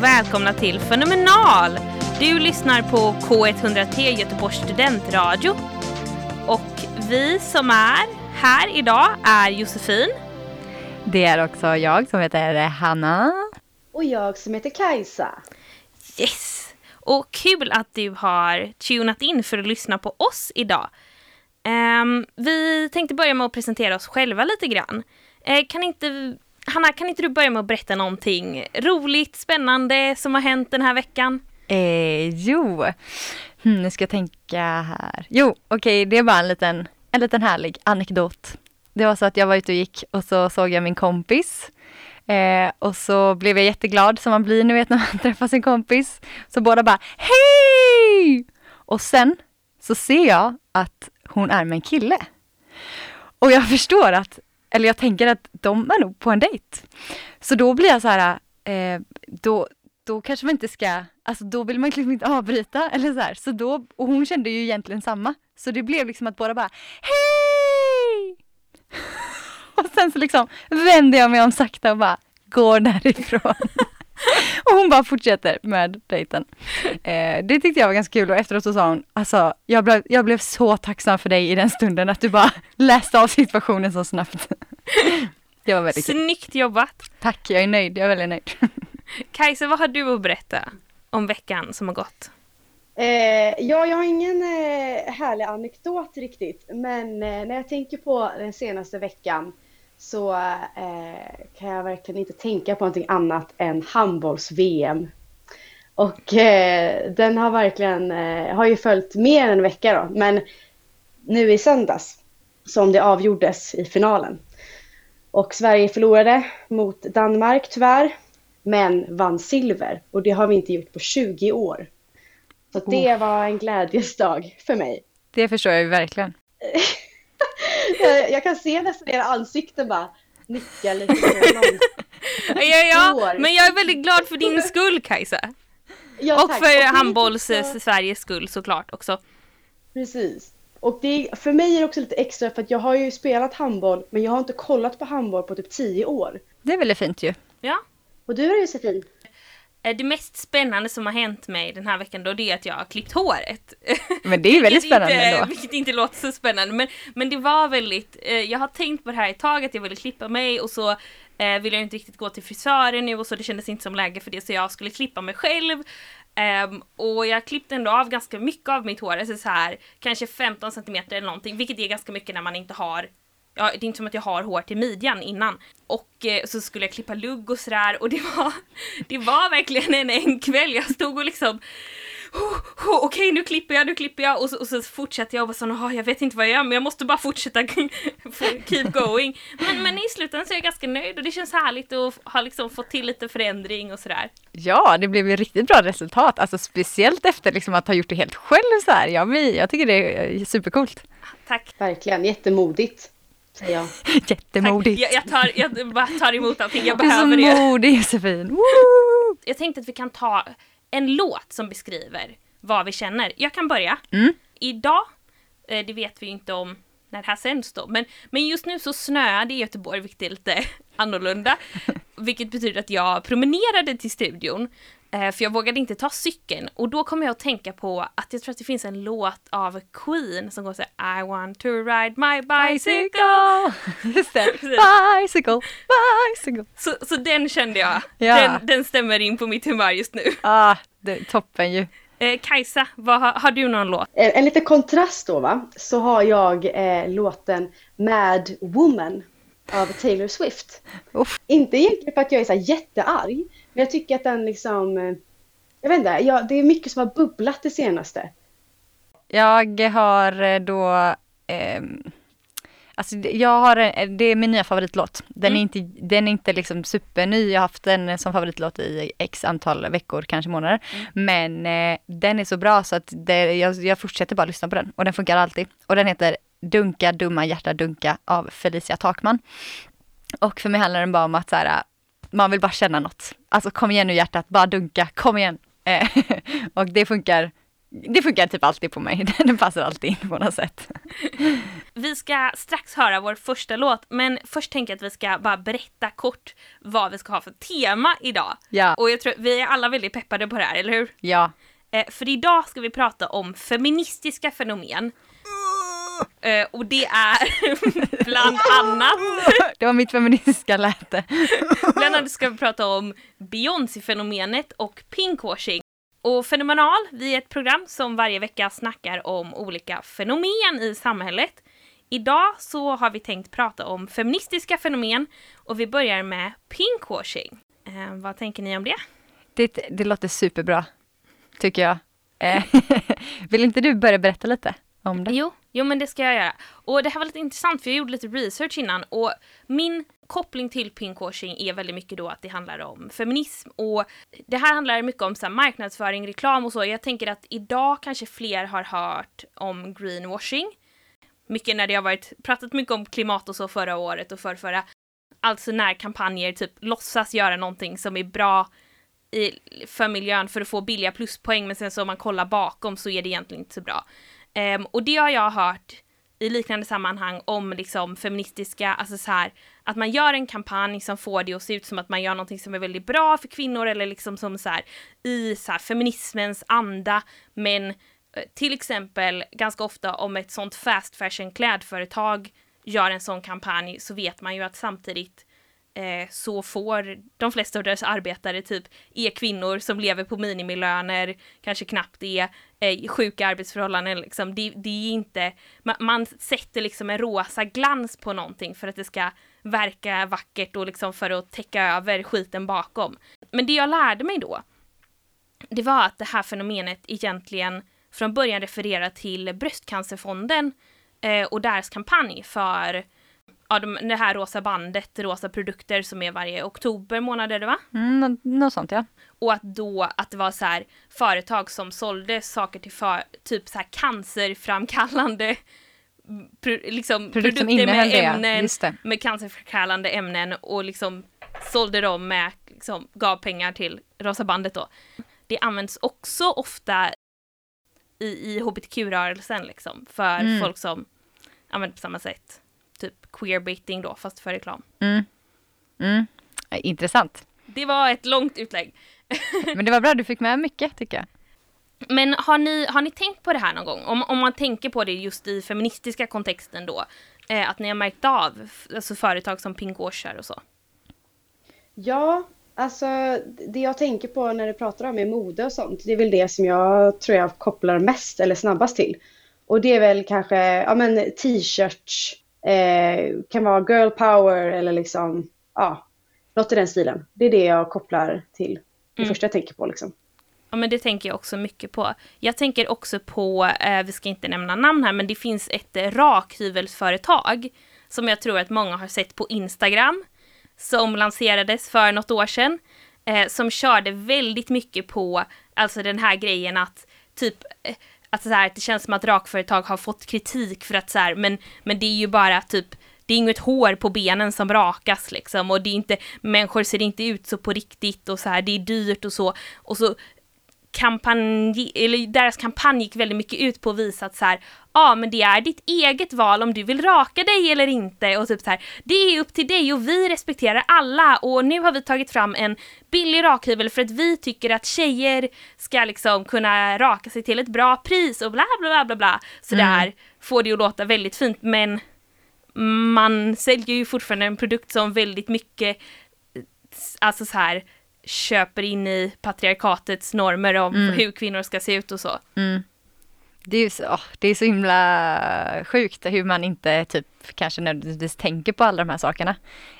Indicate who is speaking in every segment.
Speaker 1: Och välkomna till Fenomenal! Du lyssnar på K103 Göteborgs studentradio. Och vi som är här idag är Josefin.
Speaker 2: Det är också jag som heter Hanna.
Speaker 3: Och jag som heter Kajsa.
Speaker 1: Yes! Och kul att du har tunat in för att lyssna på oss idag. Ehm, vi tänkte börja med att presentera oss själva lite grann. Eh, kan inte, Hanna, kan inte du börja med att berätta någonting roligt, spännande som har hänt den här veckan?
Speaker 2: Eh, jo, hmm, nu ska jag tänka här. Jo, okej, det är bara en liten, en liten härlig anekdot. Det var så att jag var ute och gick och så såg jag min kompis. Eh, och så blev jag jätteglad som man blir, ni vet när man träffar sin kompis. Så båda bara hej! Och sen så ser jag att hon är med en kille. Och jag förstår att, eller jag tänker att de är nog på en dejt. Så då blir jag så här, eh, då, då kanske man inte ska, alltså då vill man liksom inte avbryta eller så här. Så då, och hon kände ju egentligen samma. Så det blev liksom att båda bara hej! Och sen så liksom vänder jag mig om sakta och bara går därifrån. och hon bara fortsätter med dejten. Eh, det tyckte jag var ganska kul och efteråt så sa hon, alltså jag blev, jag blev så tacksam för dig i den stunden att du bara läste av situationen så snabbt. det var väldigt kul.
Speaker 1: Snyggt jobbat!
Speaker 2: Tack, jag är nöjd, jag är väldigt nöjd.
Speaker 1: Kajsa, vad har du att berätta om veckan som har gått?
Speaker 3: Eh, ja, jag har ingen eh, härlig anekdot riktigt, men eh, när jag tänker på den senaste veckan så eh, kan jag verkligen inte tänka på någonting annat än handbolls-VM. Och eh, den har verkligen, eh, har ju följt mer än en vecka då, men nu i söndags som det avgjordes i finalen. Och Sverige förlorade mot Danmark tyvärr, men vann silver och det har vi inte gjort på 20 år. Så det var en glädjes dag för mig.
Speaker 2: Det förstår jag ju verkligen.
Speaker 3: jag, jag kan se nästan era ansikten bara nicka lite.
Speaker 1: Ja, ja, men jag är väldigt glad för din skull Kajsa.
Speaker 3: Ja,
Speaker 1: och
Speaker 3: tack.
Speaker 1: för
Speaker 3: det är
Speaker 1: handbolls
Speaker 3: lite så-
Speaker 1: Sveriges skull såklart också.
Speaker 3: Precis. Och det, är- för mig är det också lite extra för att jag har ju spelat handboll men jag har inte kollat på handboll på typ 10 år.
Speaker 2: Det är väldigt fint ju.
Speaker 1: Ja.
Speaker 3: Och du då Josefin?
Speaker 1: Eh, Det mest spännande som har hänt mig den här veckan då det är att jag har klippt håret.
Speaker 2: Men det är ju väldigt spännande
Speaker 1: inte,
Speaker 2: ändå.
Speaker 1: Vilket inte låter så spännande men, men det var väldigt, eh, jag har tänkt på det här ett tag att jag ville klippa mig och så eh, vill jag inte riktigt gå till frisören nu och så det kändes inte som läge för det så jag skulle klippa mig själv. Ehm, och jag klippte ändå av ganska mycket av mitt hår, alltså så här, kanske 15 centimeter eller någonting, vilket är ganska mycket när man inte har Ja, det är inte som att jag har hår till midjan innan. Och eh, så skulle jag klippa lugg och sådär och det var, det var verkligen en, en kväll. Jag stod och liksom oh, oh, okej nu klipper jag, nu klipper jag och så, och så fortsätter jag och bara så, "Åh, jag vet inte vad jag gör men jag måste bara fortsätta keep going. Men, men i slutändan så är jag ganska nöjd och det känns härligt att ha liksom fått till lite förändring och sådär.
Speaker 2: Ja, det blev ju riktigt bra resultat. Alltså speciellt efter liksom att ha gjort det helt själv så här. Jag, jag tycker det är supercoolt.
Speaker 1: Tack.
Speaker 3: Verkligen, jättemodigt. Säger jag.
Speaker 1: Tack.
Speaker 2: Jättemodigt.
Speaker 1: Jag, jag, tar, jag bara tar emot allting, jag
Speaker 2: Du är
Speaker 1: behöver
Speaker 2: så
Speaker 1: det.
Speaker 2: modig Josefin. Woo!
Speaker 1: Jag tänkte att vi kan ta en låt som beskriver vad vi känner. Jag kan börja.
Speaker 2: Mm.
Speaker 1: Idag, eh, det vet vi inte om när det här sänds då, men, men just nu så snöar det i Göteborg, vilket är lite annorlunda. Vilket betyder att jag promenerade till studion, för jag vågade inte ta cykeln. Och då kom jag att tänka på att jag tror att det finns en låt av Queen som går så här I want to ride my bicycle.
Speaker 2: Just det. Bicycle, bicycle.
Speaker 1: Så, så den kände jag,
Speaker 2: Ja.
Speaker 1: den, den stämmer in på mitt humör just nu.
Speaker 2: Ah, det är toppen ju.
Speaker 1: Eh, Kajsa, vad, har, du någon låt?
Speaker 3: En, en liten kontrast då va, så har jag eh, låten Mad Woman av Taylor Swift.
Speaker 2: Uff.
Speaker 3: Inte egentligen för att jag är så jättearg, men jag tycker att den liksom, eh, jag vet inte, ja, det är mycket som har bubblat det senaste.
Speaker 2: Jag har eh, då ehm, Alltså jag har, en- det är min nya favoritlåt. Den är
Speaker 1: Mm.
Speaker 2: inte, den är inte liksom superny. Jag har haft den som favoritlåt i x antal veckor, kanske månader.
Speaker 1: Mm.
Speaker 2: Men eh, den är så bra så att det, jag, jag fortsätter bara lyssna på den. Och den funkar alltid. Och den heter Dunka dumma hjärta dunka av Felicia Takman. Och för mig handlar den bara om att så här, man vill bara känna något. Alltså kom igen nu hjärtat, bara dunka, kom igen. Eh, och det funkar, det funkar typ alltid på mig. Den passar alltid in på något sätt.
Speaker 1: Vi ska strax höra vår första låt, men först tänker jag att vi ska bara berätta kort vad vi ska ha för tema idag.
Speaker 2: Ja,
Speaker 1: Och jag tror vi är alla väldigt peppade på det här, eller hur?
Speaker 2: ja.
Speaker 1: Eh, för idag ska vi prata om feministiska fenomen. Eh, och det är bland annat,
Speaker 2: Det var mitt feministiska läte.
Speaker 1: bland annat ska vi prata om Beyoncé-fenomenet och pinkwashing. Och Fenomenal, vi är ett program som varje vecka snackar om olika fenomen i samhället. Idag så har vi tänkt prata om feministiska fenomen och vi börjar med pinkwashing. Eh, vad tänker ni om det?
Speaker 2: Det, det låter superbra, tycker jag. Eh, Vill inte du börja berätta lite om det?
Speaker 1: Jo, jo men det ska jag göra. Och det här var lite intressant för jag gjorde lite research innan och min koppling till pinkwashing är väldigt mycket då att det handlar om feminism och det här handlar mycket om så här, marknadsföring, reklam och så. Jag tänker att idag kanske fler har hört om greenwashing. Mycket när det har varit pratat mycket om klimat och så förra året och förrförra. Alltså när kampanjer typ låtsas göra någonting som är bra i, för miljön för att få billiga pluspoäng men sen så om man kollar bakom så är det egentligen inte så bra. Um, och det har jag hört i liknande sammanhang om liksom feministiska, alltså så här att man gör en kampanj som får det att se ut som att man gör någonting som är väldigt bra för kvinnor eller liksom som så här i så här feminismens anda. Men eh, till exempel ganska ofta om ett sånt fast fashion klädföretag gör en sån kampanj så vet man ju att samtidigt eh, så får de flesta av deras arbetare typ är kvinnor som lever på minimilöner, kanske knappt är eh, sjuka arbetsförhållanden. Liksom. Det, det är inte, man, man sätter liksom en rosa glans på någonting för att det ska verka vackert och liksom för att täcka över skiten bakom. Men det jag lärde mig då, det var att det här fenomenet egentligen från början refererar till Bröstcancerfonden eh, och deras kampanj för ja, de, det här rosa bandet, rosa produkter som är varje oktober månad är det va?
Speaker 2: Mm, nå- något sånt ja.
Speaker 1: Och att då att det var så här företag som sålde saker till för, typ så här cancerframkallande pro, liksom,
Speaker 2: Produkt
Speaker 1: produkter med ämnen med cancerframkallande ämnen och liksom sålde dem med, liksom, gav pengar till Rosa bandet då. Det används också ofta i, i hbtq-rörelsen liksom, för
Speaker 2: Mm.
Speaker 1: folk som använder på samma sätt. Typ queerbaiting då, fast för reklam.
Speaker 2: Mm. Mm. Intressant.
Speaker 1: Det var ett långt utlägg.
Speaker 2: Men det var bra, du fick med mycket tycker jag.
Speaker 1: Men har ni, har ni tänkt på det här någon gång? Om, om man tänker på det just i feministiska kontexten då. Eh, att ni har märkt av alltså företag som pinkwashar och så.
Speaker 3: Ja, alltså det jag tänker på när du pratar om är mode och sånt, det är väl det som jag tror jag kopplar mest eller snabbast till. Och det är väl kanske, ja men t-shirts, eh, kan vara girl power eller liksom, ja, något i den stilen. Det är det jag kopplar till, det
Speaker 1: Mm.
Speaker 3: första jag tänker på liksom.
Speaker 1: Ja men det tänker jag också mycket på. Jag tänker också på, eh, vi ska inte nämna namn här, men det finns ett eh, rakhyvelsföretag som jag tror att många har sett på Instagram. Som lanserades för något år sedan. Eh, som körde väldigt mycket på, alltså den här grejen att typ eh, att, så här, att det känns som att rakföretag har fått kritik för att så här, men, men det är ju bara typ det är inget hår på benen som rakas liksom och det är inte, människor ser inte ut så på riktigt och så här, det är dyrt och så. Och så kampanj, eller deras kampanj gick väldigt mycket ut på att visa att så här, ja men det är ditt eget val om du vill raka dig eller inte. Och typ så här, det är upp till dig och vi respekterar alla. Och nu har vi tagit fram en billig rakhyvel för att vi tycker att tjejer ska liksom kunna raka sig till ett bra pris och bla bla bla bla bla. Så där får det ju låta väldigt fint men man säljer ju fortfarande en produkt som väldigt mycket alltså så här köper in i patriarkatets normer om hur kvinnor ska se ut och så.
Speaker 2: Mm. Det är så, det är så himla sjukt hur man inte typ kanske nödvändigtvis tänker på alla de här sakerna.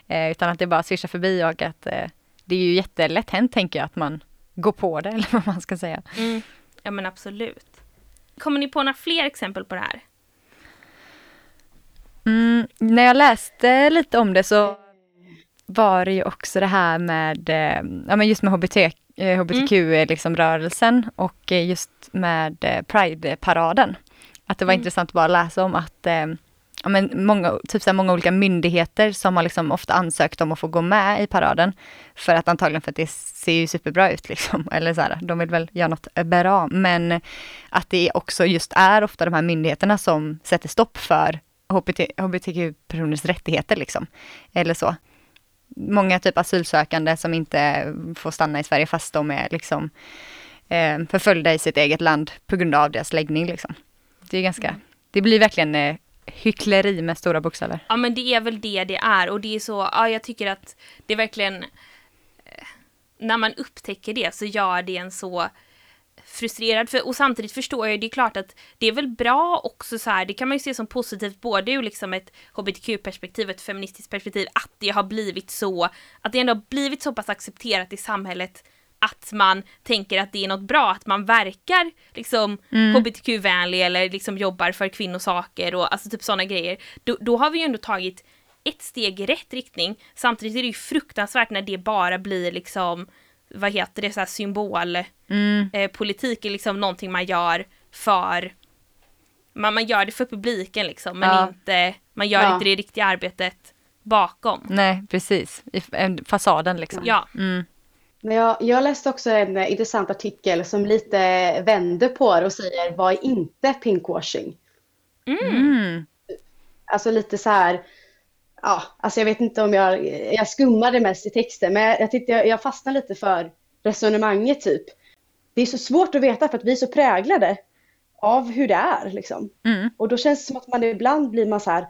Speaker 2: Eh, utan att det bara svischar förbi och att eh, det är ju jättelätt hänt tänker jag att man går på det eller vad man ska säga.
Speaker 1: Mm. Ja men absolut. Kommer ni på några fler exempel på det här?
Speaker 2: Mm, när jag läste lite om det så var det ju också det här med, eh, ja men just med HBT, eh, hbtq-rörelsen liksom och eh, just med eh, Pride-paraden. Att det var
Speaker 1: Mm.
Speaker 2: intressant att bara läsa om att eh, ja, men många, typ så många olika myndigheter som har liksom ofta ansökt om att få gå med i paraden. För att antagligen för att det ser ju superbra ut liksom. Eller så här, de vill väl göra något bra. Men att det också just är ofta de här myndigheterna som sätter stopp för HBT, hbtq-personers rättigheter liksom. Eller så. Många typ asylsökande som inte får stanna i Sverige fast de är liksom eh, förföljda i sitt eget land på grund av deras läggning liksom. Det är ganska, det blir verkligen eh, hyckleri med stora bokstäver.
Speaker 1: Ja men det är väl det det är och det är så, ja jag tycker att det är verkligen eh, när man upptäcker det så gör det en så frustrerad. För, och samtidigt förstår jag, det är klart att det är väl bra också så här, det kan man ju se som positivt både ur liksom ett hbtq-perspektiv och ett feministiskt perspektiv, att det har blivit så, att det ändå har blivit så pass accepterat i samhället att man tänker att det är något bra, att man verkar liksom hbtq-vänlig eller liksom jobbar för kvinnosaker och alltså typ sådana grejer. Då, då har vi ju ändå tagit ett steg i rätt riktning. Samtidigt är det ju fruktansvärt när det bara blir liksom, vad heter det, så här symbol
Speaker 2: Mm.
Speaker 1: eh, är liksom någonting man gör för man, man gör det för publiken liksom men
Speaker 2: Ja.
Speaker 1: inte, man gör
Speaker 3: Ja.
Speaker 1: inte det riktiga arbetet bakom.
Speaker 2: Nej, precis. I fasaden liksom.
Speaker 1: Ja,
Speaker 2: Mm.
Speaker 3: Men jag, jag läste också en intressant artikel som lite vänder på det och säger vad är inte pinkwashing?
Speaker 2: Mm.
Speaker 3: Alltså lite så här, ja, alltså jag vet inte om jag, jag skummade mest i texten, men jag, jag tyckte jag, jag fastnade lite för resonemanget typ. Det är så svårt att veta för att vi är så präglade av hur det är liksom.
Speaker 2: Mm.
Speaker 3: Och då känns det som att man ibland blir man så här,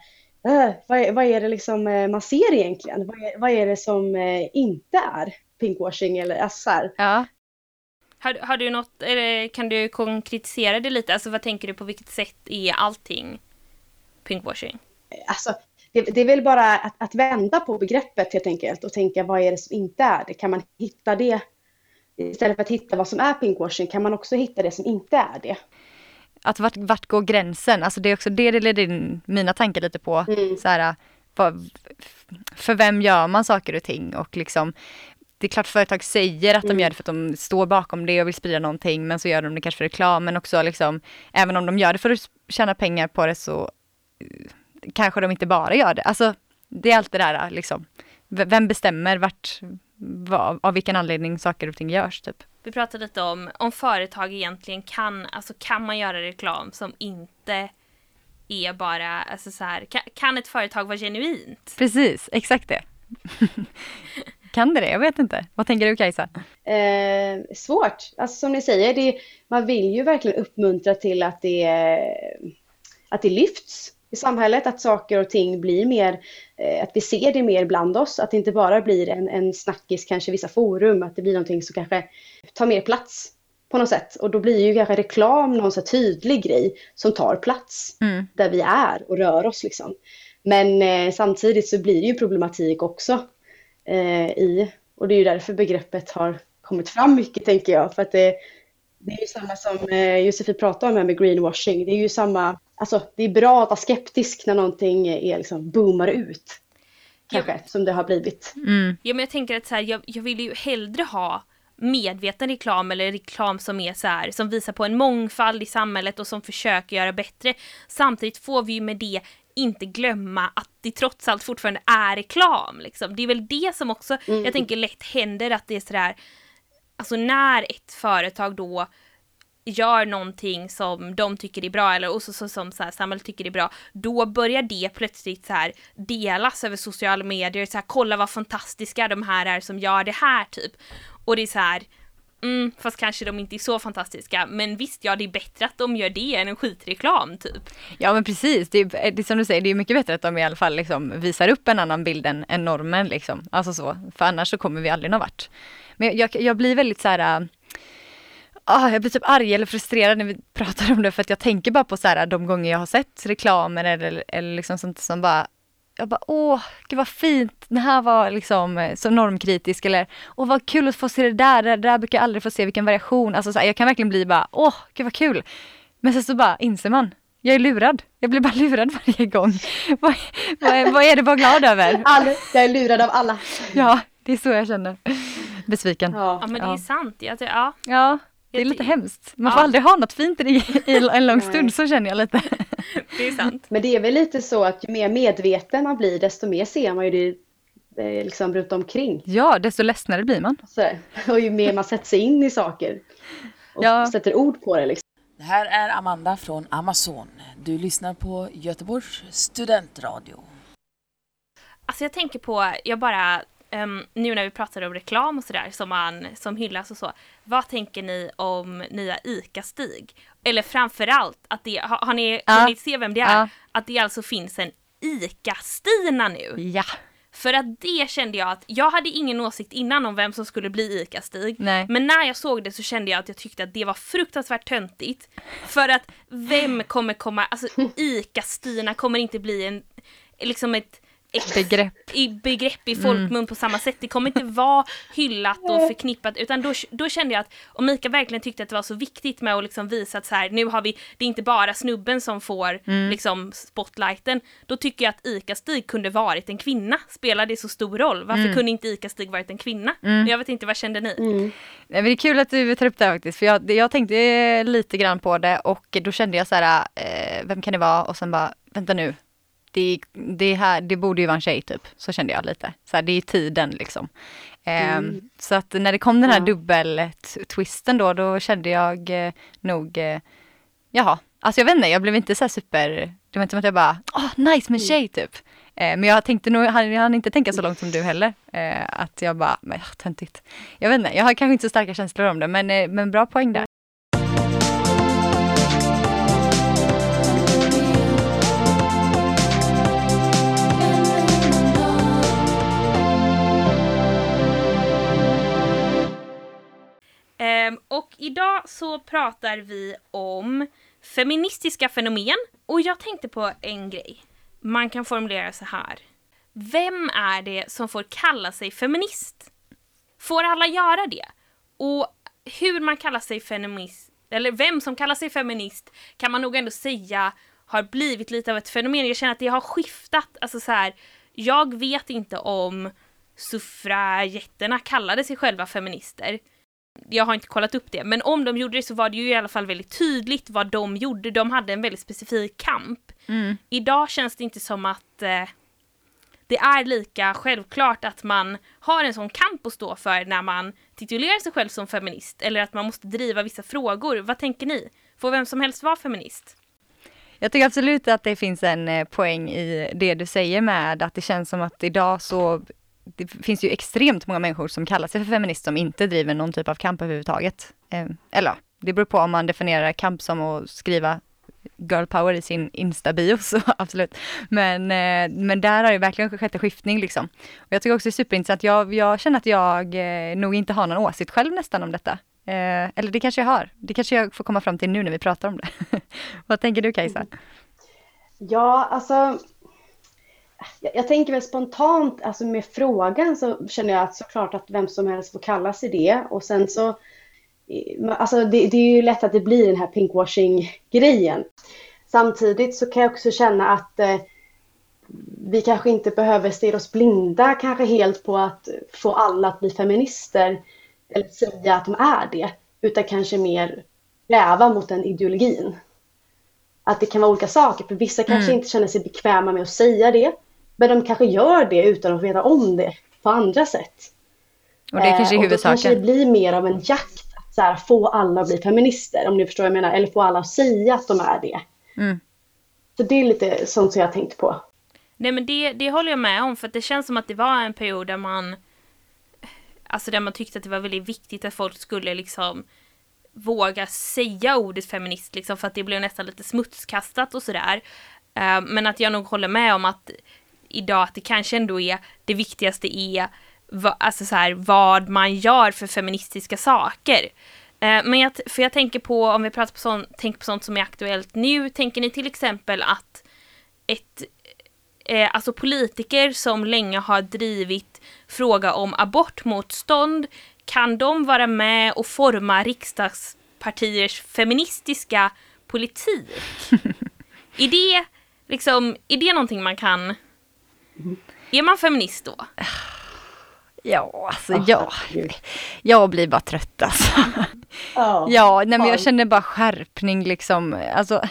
Speaker 3: äh, vad, är, vad är det liksom eh, man ser egentligen? Vad är, vad är det som eh, inte är pinkwashing eller alltså så här,
Speaker 2: Ja.
Speaker 1: har, har du något, eller kan du konkretisera det lite? Alltså vad tänker du på vilket sätt är allting pinkwashing?
Speaker 3: Alltså, det, det är väl bara att, att vända på begreppet helt enkelt och tänka vad är det som inte är det? Kan man hitta det? Istället för att hitta vad som är pinkwashing kan man också hitta det som inte är det.
Speaker 2: Att vart, vart går gränsen? Alltså det är också det det leder in mina tankar lite på.
Speaker 3: Mm.
Speaker 2: Så här, vad, för vem gör man saker och ting? Och liksom, det är klart företag säger att de
Speaker 3: Mm.
Speaker 2: gör det för att de står bakom det och vill sprida någonting. Men så gör de det kanske för reklam. Men också liksom, även om de gör det för att tjäna pengar på det så kanske de inte bara gör det. Alltså det är allt det där liksom. Vem bestämmer vart, vad, av vilken anledning saker och ting görs typ.
Speaker 1: Vi pratade lite om om företag egentligen kan, alltså kan man göra reklam som inte är bara, alltså så här, kan, kan ett företag vara genuint?
Speaker 2: Precis, exakt det. kan det det? Jag vet inte. Vad tänker du Kajsa?
Speaker 3: Eh, svårt. Alltså som ni säger, det, man vill ju verkligen uppmuntra till att det, att det lyfts i samhället, att saker och ting blir mer, eh, att vi ser det mer bland oss, att det inte bara blir en, en snackis kanske i vissa forum, att det blir någonting som kanske tar mer plats på något sätt. Och då blir ju kanske reklam någon så tydlig grej som tar plats
Speaker 2: Mm.
Speaker 3: där vi är och rör oss liksom. Men eh, samtidigt så blir det ju problematik också eh, i, och det är ju därför begreppet har kommit fram mycket tänker jag, för att det, det är ju samma som eh, Josefin pratade om här med greenwashing, det är ju samma, alltså det är bra att vara skeptisk när någonting är liksom boomar ut, kanske, som det har blivit.
Speaker 2: Mm.
Speaker 1: Ja men jag tänker att så här, jag, jag vill ju hellre ha medveten reklam eller reklam som är så här, som visar på en mångfald i samhället och som försöker göra bättre. Samtidigt får vi ju med det inte glömma att det trots allt fortfarande är reklam. Liksom. Det är väl det som också,
Speaker 3: Mm.
Speaker 1: jag tänker lätt händer att det är sådär, alltså när ett företag då gör någonting som de tycker är bra eller och så, så, som så här, samhället tycker är bra, då börjar det plötsligt så här delas över sociala medier, så här, kolla vad fantastiska de här är som gör det här typ. Och det är så här, mm, fast kanske de inte är så fantastiska, men visst ja det är bättre att de gör det än en skitreklam typ.
Speaker 2: Ja men precis, det är, eh, det är som du säger, det är mycket bättre att de i alla fall liksom visar upp en annan bild än, än normen liksom. Alltså så, för annars så kommer vi aldrig någon vart. Men jag, jag blir väldigt så här. äh, ah, jag blir typ arg eller frustrerad när vi pratar om det för att jag tänker bara på så här, de gånger jag har sett reklamer eller, eller liksom sånt som bara jag bara åh, gud vad fint, det här var liksom eh, så normkritisk eller åh vad kul att få se det där, det där brukar jag aldrig få se, vilken variation. Alltså så här, jag kan verkligen bli bara åh, gud vad kul. Men sen så bara inser man, Jag är lurad. Jag blir bara lurad varje gång. vad, vad, vad är det vara glad över?
Speaker 3: All, jag är lurad av alla.
Speaker 2: Ja, det är så jag känner. Besviken.
Speaker 1: Ja
Speaker 3: Ja.
Speaker 1: men det är sant. Ja, det, ja.
Speaker 2: Ja, det är lite hemskt. Man
Speaker 1: Ja.
Speaker 2: får aldrig ha något fint i, i en lång stund, så känner jag lite.
Speaker 1: det är sant.
Speaker 3: Men det är väl lite så att ju mer medveten man blir desto mer ser man ju det eh, liksom runt omkring.
Speaker 2: Ja, desto ledsnare blir man.
Speaker 3: Så, och ju mer man sätter sig in i saker och
Speaker 2: Ja.
Speaker 3: sätter ord på det. Liksom.
Speaker 4: Det här är Amanda från Amazon. Du lyssnar på Göteborgs studentradio.
Speaker 1: Alltså jag tänker på, jag bara, ehm, nu när vi pratar om reklam och sådär som man, som hyllas och så. Vad tänker ni om nya ICA-Stig? Eller framförallt att det, har, har ni
Speaker 2: Ja.
Speaker 1: hunnit se vem det är?
Speaker 2: Ja.
Speaker 1: Att det alltså finns en ICA-Stina nu.
Speaker 2: Ja,
Speaker 1: För att det kände jag att, jag hade ingen åsikt innan om vem som skulle bli ICA-Stig.
Speaker 2: nej.
Speaker 1: Men när jag såg det så kände jag att jag tyckte att det var fruktansvärt töntigt. För att vem kommer komma, alltså ICA-Stina kommer inte bli en, liksom ett, ett
Speaker 2: Begrepp.
Speaker 1: i begrepp i folkmun på samma sätt. Det kommer inte vara hyllat och förknippat utan då, då kände jag att om Mika verkligen tyckte att det var så viktigt med att liksom visa att så här, nu har vi, det är inte bara snubben som får liksom spotlighten. Då tycker jag att Ica-Stig kunde varit en kvinna. Spelar det så stor roll? Varför kunde inte Ica-Stig varit en kvinna? Jag vet inte, vad kände ni?
Speaker 3: Mm.
Speaker 2: Nej, men det är kul att du tar upp det här faktiskt, för jag, jag tänkte lite grann på det och då kände jag så här, eh, vem kan det vara? Och sen bara, vänta nu, det, det, här, det borde ju vara en tjej typ. Så kände jag lite. Så här, det är tiden liksom. Ehm, Så att när det kom den här
Speaker 3: Ja.
Speaker 2: dubbel-twisten då, då kände jag eh, nog, eh, jaha, alltså jag vet inte, jag blev inte så super, det var inte som att jag bara, åh nice med tjej typ. Eh, men jag tänkte nog, jag hann- inte tänka så långt som du heller. Eh, att jag bara, men töntigt. Jag vet inte, jag har kanske inte så starka känslor om det, men, eh, men bra poäng där.
Speaker 1: Och idag så pratar vi om feministiska fenomen. Och jag tänkte på en grej. Man kan formulera så här. Vem är det som får kalla sig feminist? Får alla göra det? Och hur man kallar sig feminist, eller vem som kallar sig feminist, kan man nog ändå säga har blivit lite av ett fenomen. Jag känner att det har skiftat. Alltså så här, jag vet inte om suffragetterna kallade sig själva feminister jag har inte kollat upp det, men om de gjorde det så var det ju i alla fall väldigt tydligt vad de gjorde. De hade en väldigt specifik kamp.
Speaker 2: Mm.
Speaker 1: Idag känns det inte som att eh, det är lika självklart att man har en sån kamp att stå för när man titulerar sig själv som feminist eller att man måste driva vissa frågor. Vad tänker ni? Får vem som helst vara feminist?
Speaker 2: Jag tycker absolut att det finns en eh, poäng i det du säger med att det känns som att idag så det finns ju extremt många människor som kallar sig för feminist som inte driver någon typ av kamp överhuvudtaget. Eh, eller det beror på om man definierar kamp som att skriva girl power i sin Insta-bio, så absolut. Men, eh, men där har det verkligen skett en skiftning liksom. Och jag tycker också det är superintressant, jag, jag känner att jag eh, nog inte har någon åsikt själv nästan om detta. Eh, eller det kanske jag har, det kanske jag får komma fram till nu när vi pratar om det. Vad tänker du Kajsa?
Speaker 3: Ja, alltså. Jag, jag tänker väl spontant, alltså med frågan så känner jag att såklart att vem som helst får kalla sig det. Och sen så, alltså det, det är ju lätt att det blir den här pinkwashing-grejen. Samtidigt så kan jag också känna att eh, vi kanske inte behöver stirra oss blinda kanske helt på att få alla att bli feminister eller säga att de är det, utan kanske mer sträva mot den ideologin. Att det kan vara olika saker, för vissa kanske inte känner sig bekväma med att säga det, men de kanske gör det utan att veta om det på andra sätt.
Speaker 2: Och det kanske är
Speaker 3: Eh, och då kanske det
Speaker 2: huvudsaken.
Speaker 3: blir mer av en jakt att så här, få alla att bli feminister, om ni förstår vad jag menar, eller få alla att säga att de är det.
Speaker 2: Mm.
Speaker 3: Så det är lite sånt som jag har tänkt på.
Speaker 1: Nej men det, det håller jag med om för att det känns som att det var en period där man Alltså där man tyckte att det var väldigt viktigt att folk skulle liksom våga säga ordet feminist liksom för att det blev nästan lite smutskastat och sådär. Eh, men att jag nog håller med om att idag att det kanske ändå är det viktigaste är va, alltså så här, vad man gör för feministiska saker. Eh, men jag, för jag tänker på, om vi pratar på sånt, tänker på sånt som är aktuellt nu, tänker ni till exempel att ett eh, alltså politiker som länge har drivit fråga om abortmotstånd, kan de vara med och forma riksdagspartiers feministiska politik? Är det liksom, är det någonting man kan... Är man feminist då?
Speaker 2: Ja, alltså
Speaker 3: Åh,
Speaker 2: ja.
Speaker 3: herregud.
Speaker 2: Jag blir bara trött alltså.
Speaker 3: Ja.
Speaker 2: Ja, nej men
Speaker 3: Ja.
Speaker 2: jag känner bara skärpning liksom. Alltså,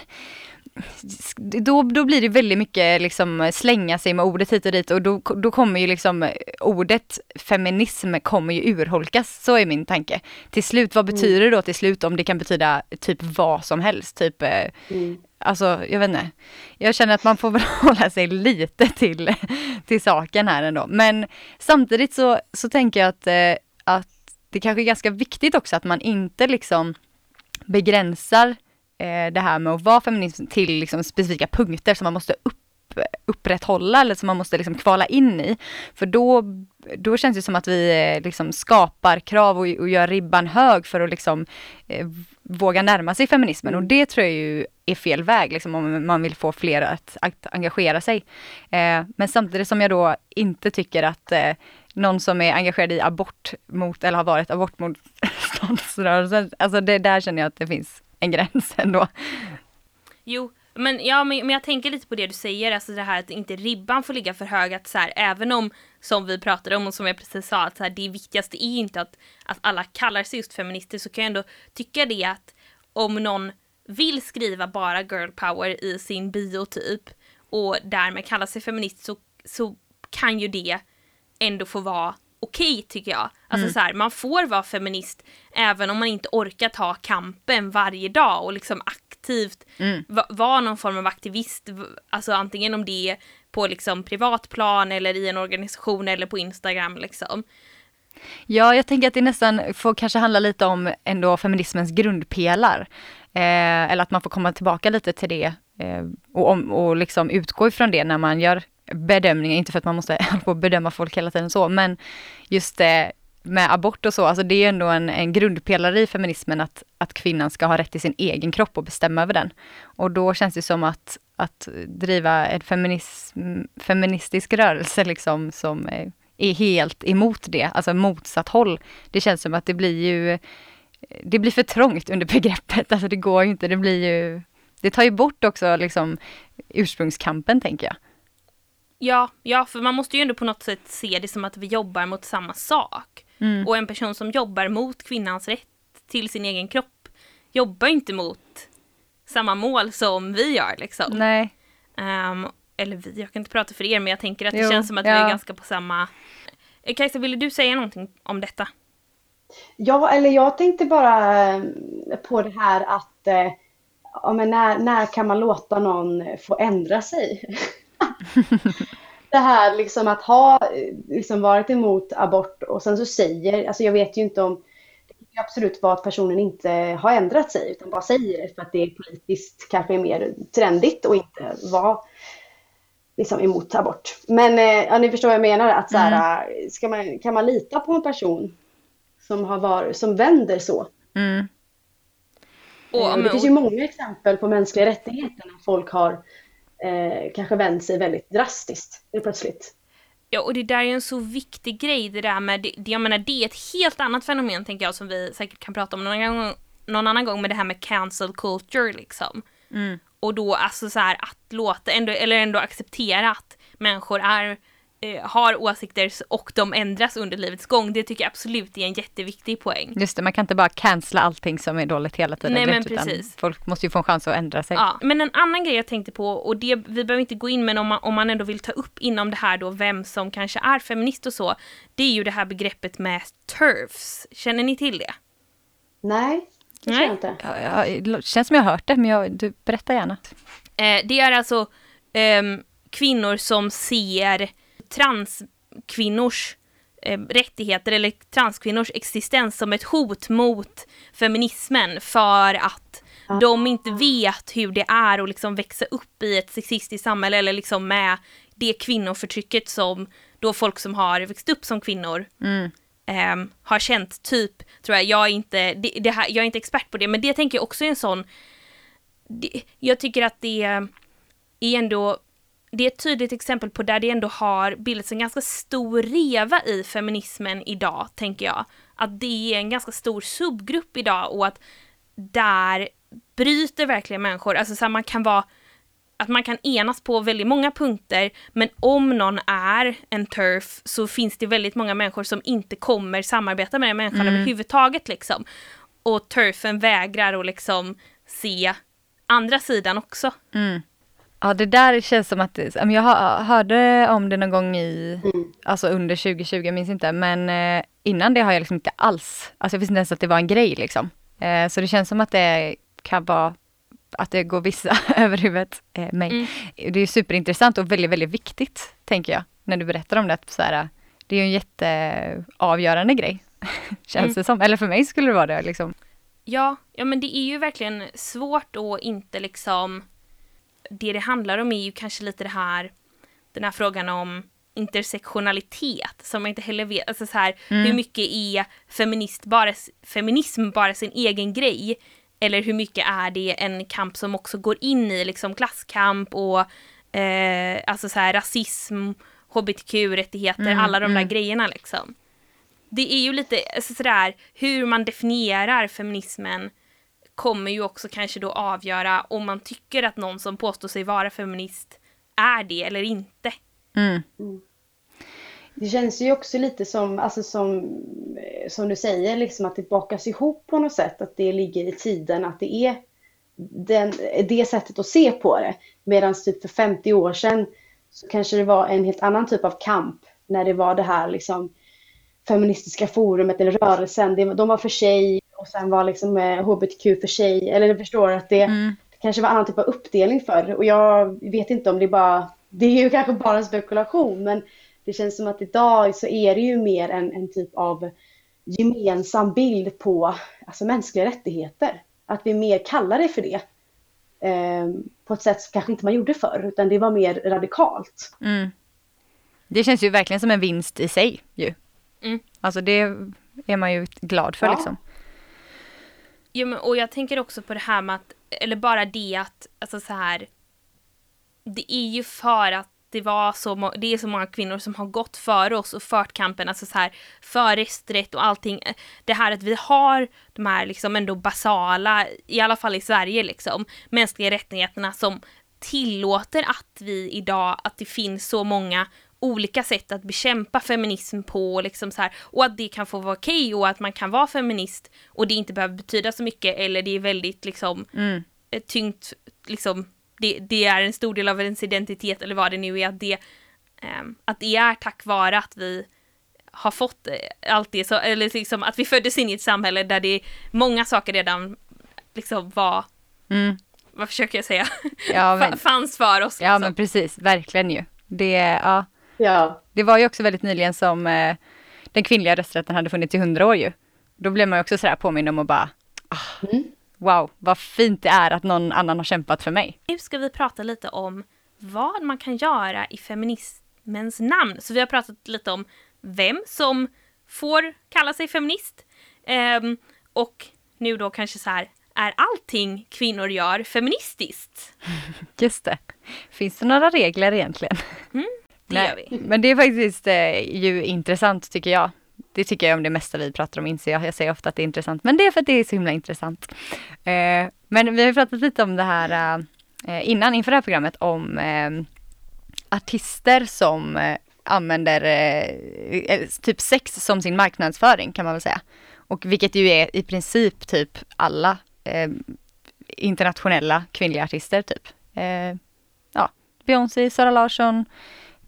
Speaker 2: då, då blir det väldigt mycket liksom slänga sig med ordet hit och dit och då, då kommer ju liksom ordet feminism kommer ju urholkas. Så är min tanke. Till slut, vad betyder det då till slut om det kan betyda typ vad som helst? Typ, eh,
Speaker 3: Mm.
Speaker 2: alltså jag vet inte. Jag känner att man får väl hålla sig lite till, till saken här ändå. Men samtidigt så, så tänker jag att, eh, att det kanske är ganska viktigt också att man inte liksom begränsar eh, det här med att vara feminist till liksom specifika punkter som man måste upp, upprätthålla eller som man måste liksom kvala in i. För då, då känns det som att vi eh, liksom skapar krav och, och gör ribban hög för att liksom eh, våga närma sig feminismen och det tror jag ju är fel väg liksom, om man vill få fler att, att engagera sig. Eh, men samtidigt som jag då inte tycker att eh, någon som är engagerad i abort mot, eller har varit abortmotståndsrörelsen, alltså det där känner jag att det finns en gräns ändå.
Speaker 1: Jo, men, ja, men, men jag tänker lite på det du säger, alltså det här att inte ribban får ligga för hög. Att så här, även om, som vi pratade om och som jag precis sa, att så här, det viktigaste är inte att, att alla kallar sig just feminister, så kan jag ändå tycka det att om någon vill skriva bara girl power i sin biotyp och därmed kalla sig feminist så, så kan ju det ändå få vara okej tycker jag. Alltså så här, man får vara feminist även om man inte orkar ta kampen varje dag och liksom aktivt va- vara någon form av aktivist. Alltså antingen om det är på liksom privat plan eller i en organisation eller på Instagram liksom.
Speaker 2: Ja, jag tänker att det nästan får kanske handla lite om ändå feminismens grundpelar. Eh, eller att man får komma tillbaka lite till det eh, och, om, och liksom utgå ifrån det när man gör bedömningar. Inte för att man måste hålla på och bedöma folk hela tiden så, men just det med abort och så, alltså det är ju ändå en, en grundpelare i feminismen att, att kvinnan ska ha rätt till sin egen kropp och bestämma över den. Och då känns det som att, att driva en feminism, feministisk rörelse liksom som är helt emot det, alltså motsatt håll. Det känns som att det blir ju, det blir för trångt under begreppet, alltså det går ju inte, det blir ju, det tar ju bort också liksom ursprungskampen tänker jag.
Speaker 1: Ja, ja, för man måste ju ändå på något sätt se det som att vi jobbar mot samma sak. Och en person som jobbar mot kvinnans rätt till sin egen kropp jobbar inte mot samma mål som vi gör liksom.
Speaker 2: Nej.
Speaker 1: Ehm, eller vi, jag kan inte prata för er, men jag tänker att det
Speaker 2: Jo,
Speaker 1: känns som att vi
Speaker 2: ja.
Speaker 1: är ganska på samma... Eh, Kajsa, ville du säga någonting om detta?
Speaker 3: Ja, eller jag tänkte bara eh, på det här att eh, ja, men när, när kan man låta någon få ändra sig? det här liksom att ha liksom varit emot abort och sen så säger, alltså jag vet ju inte om det kan ju absolut vara att personen inte har ändrat sig utan bara säger det för att det är politiskt kanske är mer trendigt och inte vara liksom emot abort. Men eh, ja, ni förstår vad jag menar, att så här, ska man, kan man lita på en person som, har varit, som vänder så?
Speaker 2: Mm.
Speaker 1: Och,
Speaker 3: Eh,
Speaker 1: men-
Speaker 3: det finns ju många exempel på mänskliga rättigheter när folk har eh, kanske vänt sig väldigt drastiskt plötsligt.
Speaker 1: Ja, och det där är ju en så viktig grej, det där med, det, jag menar det är ett helt annat fenomen tänker jag som vi säkert kan prata om någon annan gång, någon annan gång med det här med cancel culture liksom. Och då alltså så här att låta, ändå, eller ändå acceptera att människor är, eh, har åsikter och de ändras under livets gång. Det tycker jag absolut är en jätteviktig poäng.
Speaker 2: Just det, man kan inte bara cancella allting som är dåligt hela tiden.
Speaker 1: Nej, men precis.
Speaker 2: Folk måste ju få en chans att ändra sig.
Speaker 1: Ja, men en annan grej jag tänkte på, och det, vi behöver inte gå in, men om man, om man ändå vill ta upp inom det här då, vem som kanske är feminist och så, det är ju det här begreppet med TERFs. Känner ni till det?
Speaker 3: Nej, det
Speaker 1: Nej.
Speaker 3: jag inte.
Speaker 2: Ja, ja, det känns som jag har hört det, men jag, du berättar gärna.
Speaker 1: Eh, det är alltså ehm, kvinnor som ser transkvinnors eh, rättigheter eller transkvinnors existens som ett hot mot feminismen för att de inte vet hur det är att liksom växa upp i ett sexistiskt samhälle eller liksom med det kvinnoförtrycket som då folk som har växt upp som kvinnor ehm, har känt. Typ, tror jag, jag är inte, det, det här, jag är inte expert på det, men det tänker jag också är en sån det, jag tycker att det är ändå det är ett tydligt exempel på där det ändå har bildats en ganska stor reva i feminismen idag, tänker jag. Att det är en ganska stor subgrupp idag och att där bryter verkligen människor, alltså så här, man kan vara att man kan enas på väldigt många punkter, men om någon är en turf så finns det väldigt många människor som inte kommer samarbeta med den människan
Speaker 2: Mm.
Speaker 1: överhuvudtaget liksom. Och turfen vägrar att liksom se andra sidan också.
Speaker 2: Ja, det där känns som att, jag hör- hörde om det någon gång i, alltså under 2020, jag minns inte, men eh, innan det har jag liksom inte alls, alltså jag visste inte ens att det var en grej liksom. Eh, så det känns som att det kan vara, att det går vissa över huvudet, eh, mig. Det är superintressant och väldigt, väldigt viktigt, tänker jag, när du berättar om det. Så här, det är ju en jätteavgörande grej, känns det som. Eller för mig skulle det vara det liksom.
Speaker 1: Ja, ja men det är ju verkligen svårt att inte liksom... Det det handlar om är ju kanske lite det här, den här frågan om intersektionalitet som man inte heller vet, alltså så här, hur mycket är feminist bara, feminism bara sin egen grej? Eller hur mycket är det en kamp som också går in i liksom klasskamp och eh, alltså så här, rasism, hbtq-rättigheter, alla de där grejerna liksom. Det är ju lite alltså, sådär hur man definierar feminismen kommer ju också kanske då avgöra om man tycker att någon som påstår sig vara feminist är det eller inte.
Speaker 3: Det känns ju också lite som, alltså som, eh, som du säger, liksom att det bakas ihop på något sätt. Att det ligger i tiden, att det är den, det sättet att se på det. Medan typ för 50 år sedan så kanske det var en helt annan typ av kamp. När det var det här liksom feministiska forumet eller rörelsen. Det, de var för sig och sen var liksom eh, hbtq för sig. Eller du förstår att det, det kanske var annan typ av uppdelning förr. Och jag vet inte om det är bara, det är ju kanske bara en spekulation. Men det känns som att idag så är det ju mer en, en typ av gemensam bild på alltså, mänskliga rättigheter. Att vi mer kallar det för det. Eh, på ett sätt som kanske inte man gjorde förr, utan det var mer radikalt.
Speaker 2: Det känns ju verkligen som en vinst i sig ju.
Speaker 1: Mm.
Speaker 2: Alltså det är man ju glad för
Speaker 3: Ja.
Speaker 2: liksom.
Speaker 1: Jo, men, och jag tänker också på det här med att, eller bara det att, alltså så här, det är ju för att det var så, det är så många kvinnor som har gått före oss och fört kampen, alltså så här, för rösträtt och allting. Det här att vi har de här liksom ändå basala, i alla fall i Sverige liksom, mänskliga rättigheterna som tillåter att vi idag, att det finns så många olika sätt att bekämpa feminism på liksom så här, och att det kan få vara okej och att man kan vara feminist och det inte behöver betyda så mycket eller det är väldigt liksom eh, tyngt, liksom det, det är en stor del av ens identitet eller vad det nu är, att det, ehm, att det är tack vare att vi har fått eh, allt det, så, eller liksom att vi föddes in i ett samhälle där det många saker redan liksom var,
Speaker 2: Mm.
Speaker 1: vad försöker jag säga,
Speaker 2: Ja, men,
Speaker 1: Fa- fanns för oss.
Speaker 2: ja
Speaker 1: liksom.
Speaker 2: men precis, verkligen ju. Det, ja,
Speaker 3: Ja,
Speaker 2: det var ju också väldigt nyligen som eh, den kvinnliga rösträtten hade funnits i hundra år ju. Då blev man ju också sådär påmind om att bara, ah, wow, vad fint det är att någon annan har kämpat för mig.
Speaker 1: Nu ska vi prata lite om vad man kan göra i feminismens namn. Så vi har pratat lite om vem som får kalla sig feminist. Ehm, och nu då kanske så här, är allting kvinnor gör feministiskt?
Speaker 2: Just det. Finns det några regler egentligen?
Speaker 1: Det gör vi.
Speaker 2: Men det är faktiskt eh, ju intressant tycker jag. Det tycker jag om det mesta vi pratar om inser jag. Jag säger ofta att det är intressant, men det är för att det är så himla intressant. Eh, men vi har pratat lite om det här eh, innan, inför det här programmet, om eh, artister som eh, använder eh, eh, typ sex som sin marknadsföring kan man väl säga. Och vilket ju är i princip typ alla eh, internationella kvinnliga artister typ. Eh, ja, Beyoncé, Sara Larsson,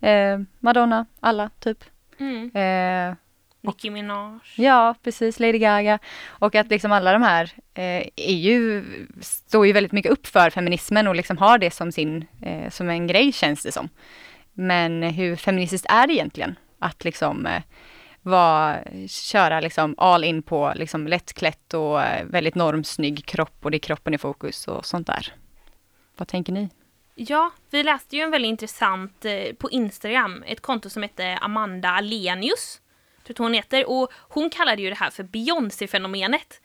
Speaker 2: eh, Madonna, alla typ.
Speaker 1: Mm.
Speaker 2: Eh,
Speaker 1: Nicki Minaj.
Speaker 2: ja, precis, Lady Gaga. Och att liksom alla de här eh, är ju, står ju väldigt mycket upp för feminismen och liksom har det som sin, eh, som en grej känns det som. Men hur feministiskt är det egentligen? Att liksom eh, vara, köra liksom all in på liksom lättklätt och eh, väldigt normsnygg kropp och det är kroppen i fokus och sånt där. Vad tänker ni?
Speaker 1: Ja, vi läste ju en väldigt intressant eh, på Instagram, ett konto som hette Amanda Alenius. Tror hon heter. Och hon kallade ju det här för Beyoncé-fenomenet.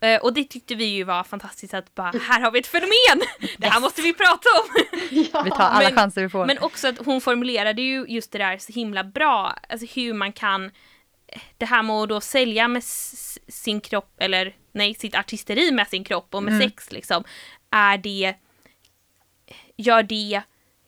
Speaker 1: Eh, och det tyckte vi ju var fantastiskt att bara, här har vi ett fenomen! Det här måste vi prata om!
Speaker 2: Vi tar alla
Speaker 1: Men-
Speaker 2: chanser vi får.
Speaker 1: Men också att hon formulerade ju just det där så himla bra, alltså hur man kan det här med att då sälja med sin kropp, eller nej, sitt artisteri med sin kropp och med sex liksom, är det gör det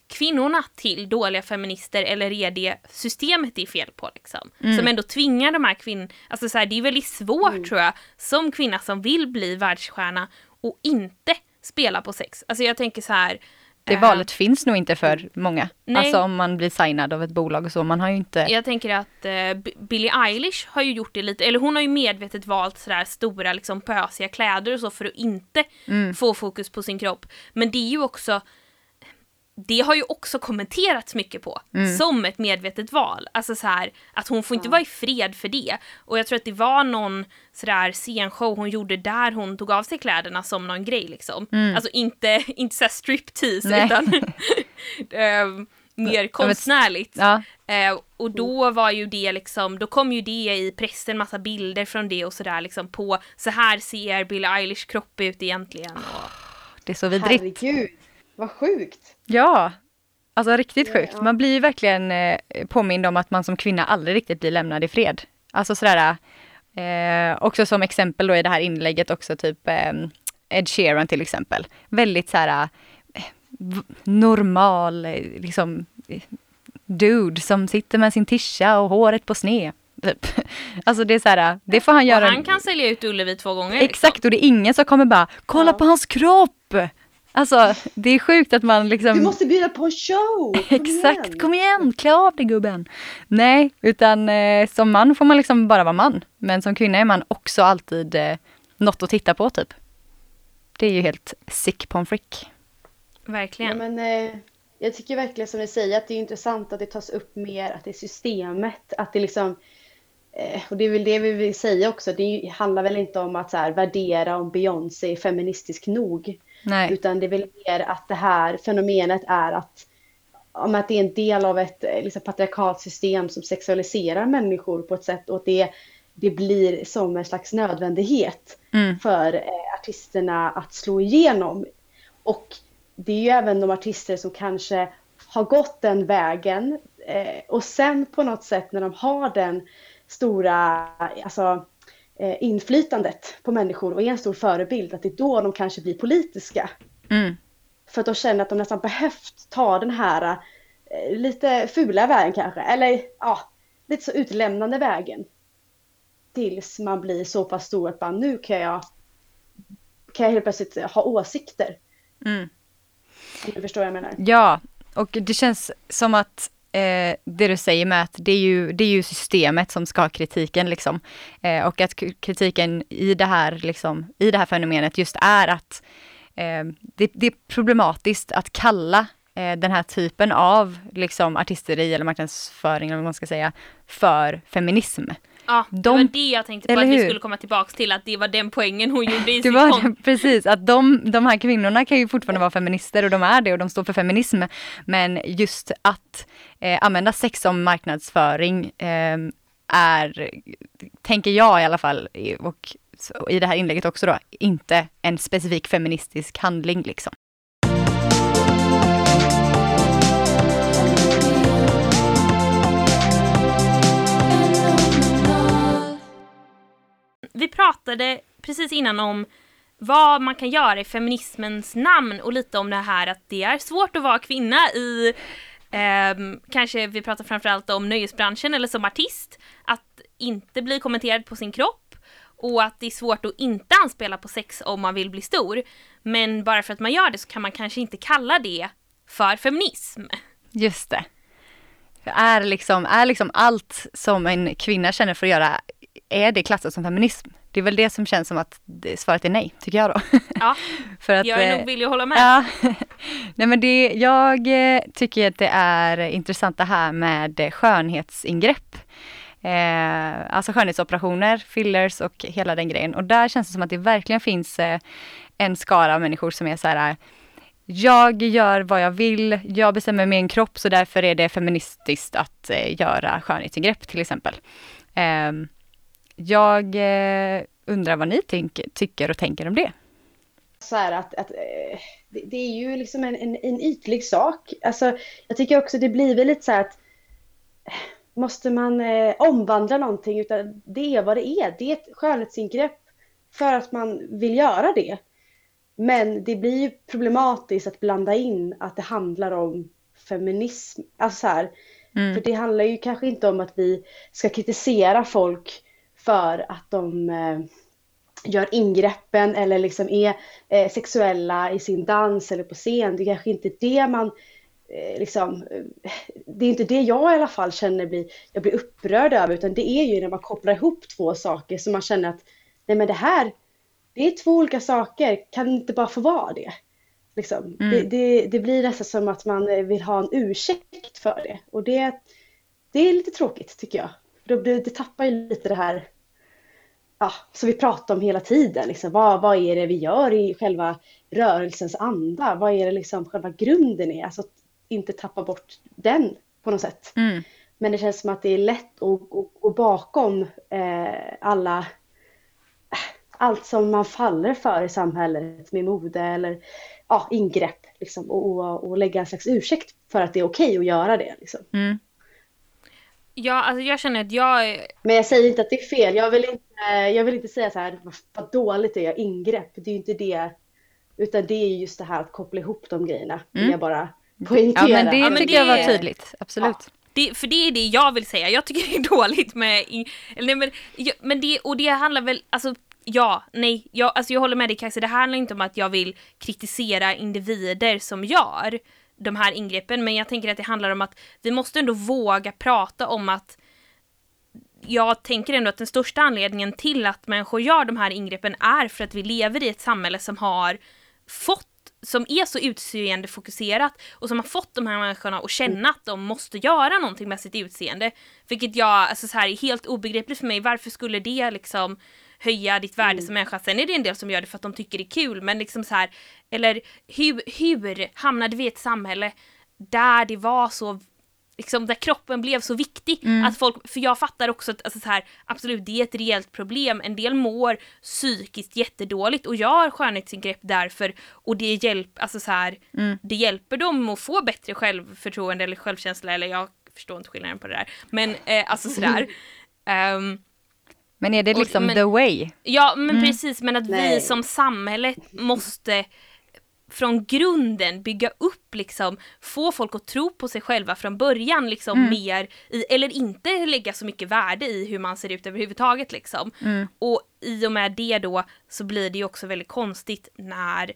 Speaker 1: kvinnorna till dåliga feminister eller är det systemet det är fel på liksom?
Speaker 2: Mm.
Speaker 1: Som ändå tvingar de här kvinnorna, alltså så här, det är väldigt svårt
Speaker 3: Mm.
Speaker 1: tror jag, som kvinna som vill bli världsstjärna och inte spela på sex. Alltså jag tänker så här.
Speaker 2: Det
Speaker 1: eh,
Speaker 2: valet finns nog inte för många.
Speaker 1: Nej.
Speaker 2: Alltså om man blir signad av ett bolag och så. Man har ju inte...
Speaker 1: Jag tänker att B- Billie Eilish har ju gjort det lite, eller hon har ju medvetet valt sådär stora liksom pösiga kläder och så för att inte
Speaker 2: Mm.
Speaker 1: få fokus på sin kropp. Men det är ju också det har ju också kommenterats mycket på
Speaker 2: Mm.
Speaker 1: som ett medvetet val. Alltså så här att hon får inte vara i fred för det. Och jag tror att det var någon sådär scenshow hon gjorde där hon tog av sig kläderna som någon grej liksom. Alltså inte, inte såhär striptease
Speaker 2: Mm. Nej.
Speaker 1: utan ehm, mer konstnärligt.
Speaker 2: Ja,
Speaker 1: Eh, och då var ju det liksom, då kom ju det i pressen massa bilder från det och sådär liksom på så här ser Billie Eilish kropp ut egentligen. Och,
Speaker 2: det är så vidrigt.
Speaker 3: Herregud, vad sjukt.
Speaker 2: Ja, alltså riktigt sjukt.
Speaker 3: ja.
Speaker 2: Man blir ju verkligen eh, påmind om att man som kvinna aldrig riktigt blir lämnad i fred. Alltså sådär, eh, också som exempel då i det här inlägget också typ eh, Ed Sheeran till exempel. Väldigt såhär eh, normal, eh, liksom dude som sitter med sin tisha och håret på sned. Typ. Alltså det är såhär, det får han
Speaker 1: och
Speaker 2: göra.
Speaker 1: han kan sälja ut Ullevi två gånger. liksom.
Speaker 2: Exakt, och det är ingen som kommer bara, kolla
Speaker 3: Ja.
Speaker 2: på hans kropp! Alltså det är sjukt att man liksom
Speaker 3: Du måste bjuda på en show! Kom
Speaker 2: Exakt,
Speaker 3: igen.
Speaker 2: kom igen, klä av dig gubben. Nej, utan eh, som man får man liksom bara vara man. Men som kvinna är man också alltid eh, något att titta på typ. Det är ju helt sick på en frick.
Speaker 3: Ja,
Speaker 1: Verkligen.
Speaker 3: men, eh, jag tycker verkligen som ni säger att det är intressant att det tas upp mer, att det är systemet, att det liksom eh, och det är väl det vi vill säga också, det handlar väl inte om att så här, värdera om Beyoncé är feministisk nog.
Speaker 2: Nej,
Speaker 3: Utan det är väl mer att det här fenomenet är att, om att det är en del av ett eh, liksom, patriarkalt system som sexualiserar människor på ett sätt och att det, det blir som en slags nödvändighet
Speaker 2: Mm.
Speaker 3: för eh, artisterna att slå igenom. Och det är ju även de artister som kanske har gått den vägen eh, och sen på något sätt när de har den stora, alltså inflytandet på människor och är en stor förebild, att det är då de kanske blir politiska.
Speaker 2: mm.
Speaker 3: För att de känner att de nästan behövt ta den här eh, lite fula vägen kanske, eller ja, lite så utlämnande vägen. Tills man blir så pass stor att bara nu kan jag, kan jag helt plötsligt ha åsikter.
Speaker 2: Mm.
Speaker 3: Du förstår vad jag menar.
Speaker 2: Ja, och det känns som att eh, det du säger med att det är, ju, det är ju systemet som ska ha kritiken liksom. Eh, och att kritiken i det här, liksom, i det här fenomenet just är att eh, det, det är problematiskt att kalla eh, den här typen av liksom, artisteri eller marknadsföring eller vad man ska säga för feminism.
Speaker 1: Ja, det
Speaker 2: de-
Speaker 1: var det jag tänkte på att vi
Speaker 2: hur?
Speaker 1: skulle komma tillbaks till, att det var den poängen hon gjorde i
Speaker 2: Det var det, precis, att de, de här kvinnorna kan ju fortfarande vara feminister och de är det och de står för feminism. Men just att eh, använda sex som marknadsföring eh, är, tänker jag i alla fall, och i det här inlägget också då, inte en specifik feministisk handling liksom.
Speaker 1: Vi pratade precis innan om vad man kan göra i feminismens namn och lite om det här att det är svårt att vara kvinna i ehm, kanske vi pratar framförallt om nöjesbranschen eller som artist. Att inte bli kommenterad på sin kropp och att det är svårt att inte anspela på sex om man vill bli stor. Men bara för att man gör det så kan man kanske inte kalla det för feminism.
Speaker 2: Just det. Är liksom, är liksom allt som en kvinna känner för att göra, är det klassat som feminism? Det är väl det som känns som att svaret är nej, tycker jag då.
Speaker 1: Ja,
Speaker 2: för att,
Speaker 1: jag är
Speaker 2: eh,
Speaker 1: nog villig att hålla med.
Speaker 2: Ja, nej men det, jag eh, tycker att det är intressant det här med eh, skönhetsingrepp. Eh, alltså skönhetsoperationer, fillers och hela den grejen. Och där känns det som att det verkligen finns eh, en skara av människor som är så här, jag gör vad jag vill, jag bestämmer min kropp så därför är det feministiskt att eh, göra skönhetsingrepp till exempel. Eh, jag eh, undrar vad ni tänk, tycker och tänker om det.
Speaker 3: så här att, att eh, det, det är ju liksom en, en, en ytlig sak. Alltså, jag tycker också det blir väl lite så här att eh, måste man eh, omvandla någonting utan det är vad det är. Det är ett skönhetsingrepp för att man vill göra det. Men det blir ju problematiskt att blanda in att det handlar om feminism. Alltså så här,
Speaker 2: Mm.
Speaker 3: För det handlar ju kanske inte om att vi ska kritisera folk för att de eh, gör ingreppen eller liksom är eh, sexuella i sin dans eller på scen. Det är kanske inte det man eh, liksom, det är inte det jag i alla fall känner blir, jag blir upprörd över utan det är ju när man kopplar ihop två saker så man känner att nej men det här, det är två olika saker, kan det inte bara få vara det? Liksom.
Speaker 2: Mm.
Speaker 3: Det, det, det blir nästan som att man vill ha en ursäkt för det och det, det är lite tråkigt tycker jag. Då blir, det tappar ju lite det här ja, som vi pratar om hela tiden. Liksom. Vad, vad är det vi gör i själva rörelsens anda? Vad är det liksom själva grunden är? Alltså att inte tappa bort den på något sätt.
Speaker 2: Mm.
Speaker 3: Men det känns som att det är lätt att gå, bakom eh, alla allt som man faller för i samhället med mode eller ja, ingrepp liksom, och, och, och lägga en slags ursäkt för att det är okej att göra det. Liksom.
Speaker 2: Mm.
Speaker 1: Ja, alltså jag känner att jag är-
Speaker 3: Men jag säger inte att det är fel. Jag vill inte, jag vill inte säga så här, vad, dåligt det är, ingrepp. Det är ju inte det. Utan det är ju just det här att koppla ihop de grejerna.
Speaker 2: Mm.
Speaker 3: jag bara
Speaker 2: Ja
Speaker 3: poängtera.
Speaker 2: men det
Speaker 1: Ja, men
Speaker 2: tycker
Speaker 1: det-
Speaker 2: jag var tydligt, absolut.
Speaker 1: Det, för det är det jag vill säga. Jag tycker det är dåligt med... Eller, nej, men, ja, men det, och det handlar väl... Alltså, ja, nej. Jag, alltså, jag håller med dig Kajsa. Det handlar inte om att jag vill kritisera individer som gör de här ingreppen. Men jag tänker att det handlar om att vi måste ändå våga prata om att jag tänker ändå att den största anledningen till att människor gör de här ingreppen är för att vi lever i ett samhälle som har fått som är så utseendefokuserat och som har fått de här människorna att känna att de måste göra någonting med sitt utseende. Vilket jag, alltså så här, är helt obegripligt för mig. Varför skulle det liksom höja ditt värde som människa? Sen är det en del som gör det för att de tycker det är kul, men liksom så här, eller hur, hur hamnade vi i ett samhälle där det var så liksom där kroppen blev så viktig. Att folk, för jag fattar också att alltså så här, absolut det är ett reellt problem. En del mår psykiskt jättedåligt och gör skönhetsingrepp därför och det, hjälp, alltså så här, det hjälper dem att få bättre självförtroende eller självkänsla eller jag förstår inte skillnaden på det där. Men eh, alltså sådär. Ehm,
Speaker 2: Men är det
Speaker 1: Och-
Speaker 2: liksom
Speaker 1: men-
Speaker 2: the way?
Speaker 1: Ja men precis men att vi
Speaker 3: Nej.
Speaker 1: som samhälle måste från grunden bygga upp liksom, få folk att tro på sig själva från början liksom mer i, eller inte lägga så mycket värde i hur man ser ut överhuvudtaget liksom. Och i och med det då så blir det ju också väldigt konstigt när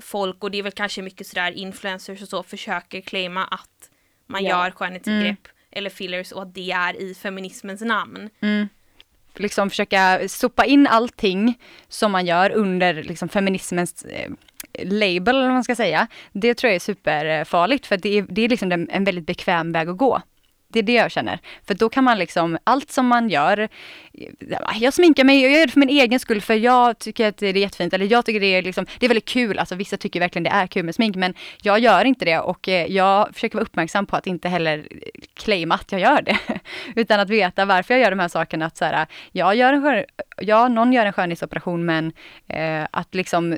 Speaker 1: folk, och det är väl kanske mycket sådär influencers och så, försöker claima att man
Speaker 3: Ja.
Speaker 1: gör skönhetsingrepp eller fillers och att det är i feminismens namn
Speaker 2: liksom försöka sopa in allting som man gör under liksom feminismens eh, label, eller vad man ska säga. Det tror jag är superfarligt för det är, det är liksom en, en väldigt bekväm väg att gå. Det är det jag känner. För då kan man liksom, allt som man gör, jag sminkar mig, jag gör det för min egen skull för jag tycker att det är jättefint. Eller jag tycker det är liksom, det är väldigt kul, alltså vissa tycker verkligen det är kul med smink men jag gör inte det och eh, jag försöker vara uppmärksam på att inte heller eh, claima att jag gör det. Utan att veta varför jag gör de här sakerna. Att så här, jag gör en skön, ja, någon gör en skönhetsoperation men eh, att liksom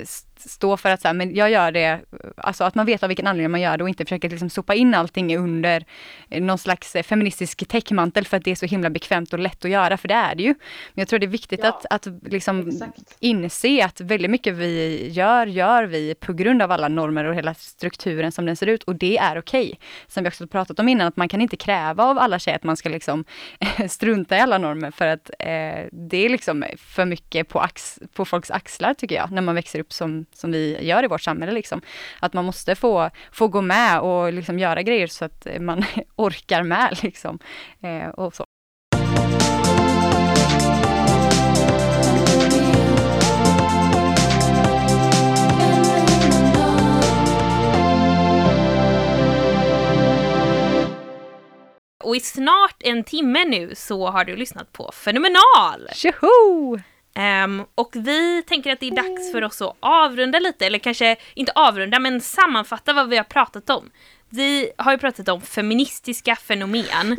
Speaker 2: stå för att så här, men jag gör det, alltså att man vet av vilken anledning man gör det och inte försöker liksom sopa in allting under någon slags eh, feministisk täckmantel för att det är så himla bekvämt och lätt att göra, för det är det ju. Men jag tror det är viktigt
Speaker 3: Ja,
Speaker 2: att, att liksom
Speaker 3: exakt.
Speaker 2: inse att väldigt mycket vi gör, gör vi på grund av alla normer och hela strukturen som den ser ut och det är okej. Som vi också pratat om innan, att man kan inte kräva av alla tjejer att man ska liksom strunta i alla normer för att eh, det är liksom för mycket på, ax, på folks axlar tycker jag, när man växer upp som, som vi gör i vårt samhälle. Liksom. Att man måste få, få gå med och liksom göra grejer så att man orkar med. Liksom. Eh, och så.
Speaker 1: Och i snart en timme nu så har du lyssnat på Fenomenal!
Speaker 2: Tjoho!
Speaker 1: Ehm, och vi tänker att det är dags för oss att avrunda lite, eller kanske inte avrunda men sammanfatta vad vi har pratat om. Vi har ju pratat om feministiska fenomen.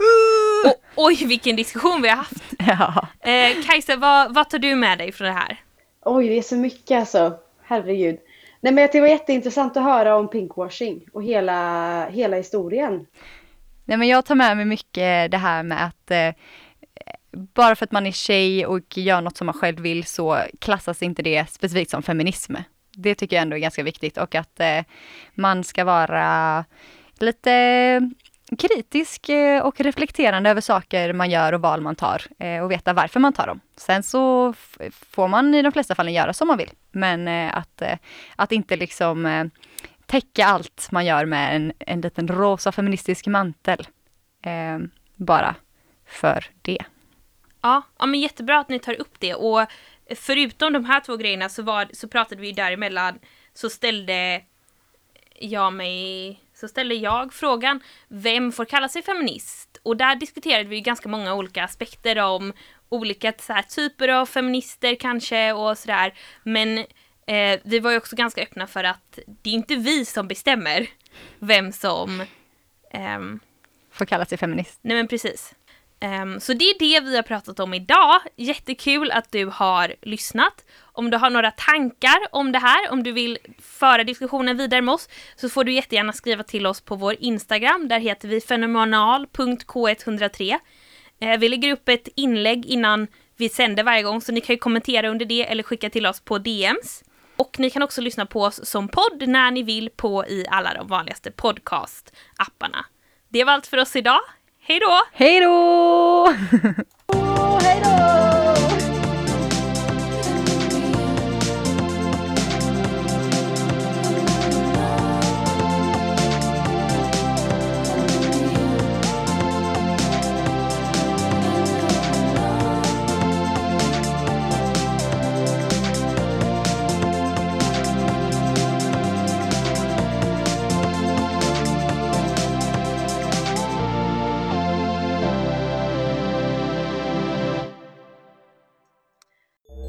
Speaker 1: Och oj vilken diskussion vi har haft!
Speaker 2: Ja.
Speaker 1: Eh, Kajsa, vad, vad tar du med dig från det här?
Speaker 3: Oj, det är så mycket alltså. Herregud. Nej, men det var jätteintressant att höra om pinkwashing och hela, hela historien.
Speaker 2: Nej, men jag tar med mig mycket det här med att eh, bara för att man är tjej och gör något som man själv vill så klassas inte det specifikt som feminism. Det tycker jag ändå är ganska viktigt och att eh, man ska vara lite kritisk eh, och reflekterande över saker man gör och val man tar eh, och veta varför man tar dem. Sen så får man i de flesta fallen göra som man vill, men eh, att, att inte liksom täcka allt man gör med en, en liten rosa feministisk mantel. Eh, bara för det.
Speaker 1: Ja, ja, men jättebra att ni tar upp det och förutom de här två grejerna så, var, så pratade vi däremellan så ställde jag mig så ställde jag frågan Vem får kalla sig feminist? Och där diskuterade vi ganska många olika aspekter om olika här, typer av feminister kanske och sådär. Men eh, vi var ju också ganska öppna för att det är inte vi som bestämmer vem som ehm,
Speaker 2: får kalla sig feminist.
Speaker 1: Nej men precis. Um, så det är det vi har pratat om idag. Jättekul att du har lyssnat. Om du har några tankar om det här, om du vill föra diskussionen vidare med oss, så får du jättegärna skriva till oss på vår Instagram. Där heter vi fenomenal.k103. Uh, ehm, vi lägger upp ett inlägg innan vi sänder varje gång, så ni kan ju kommentera under det eller skicka till oss på DMs. Och ni kan också lyssna på oss som podd när ni vill på i alla de vanligaste podcastapparna. Det var allt för oss idag.
Speaker 2: Hej då!
Speaker 3: Hej då!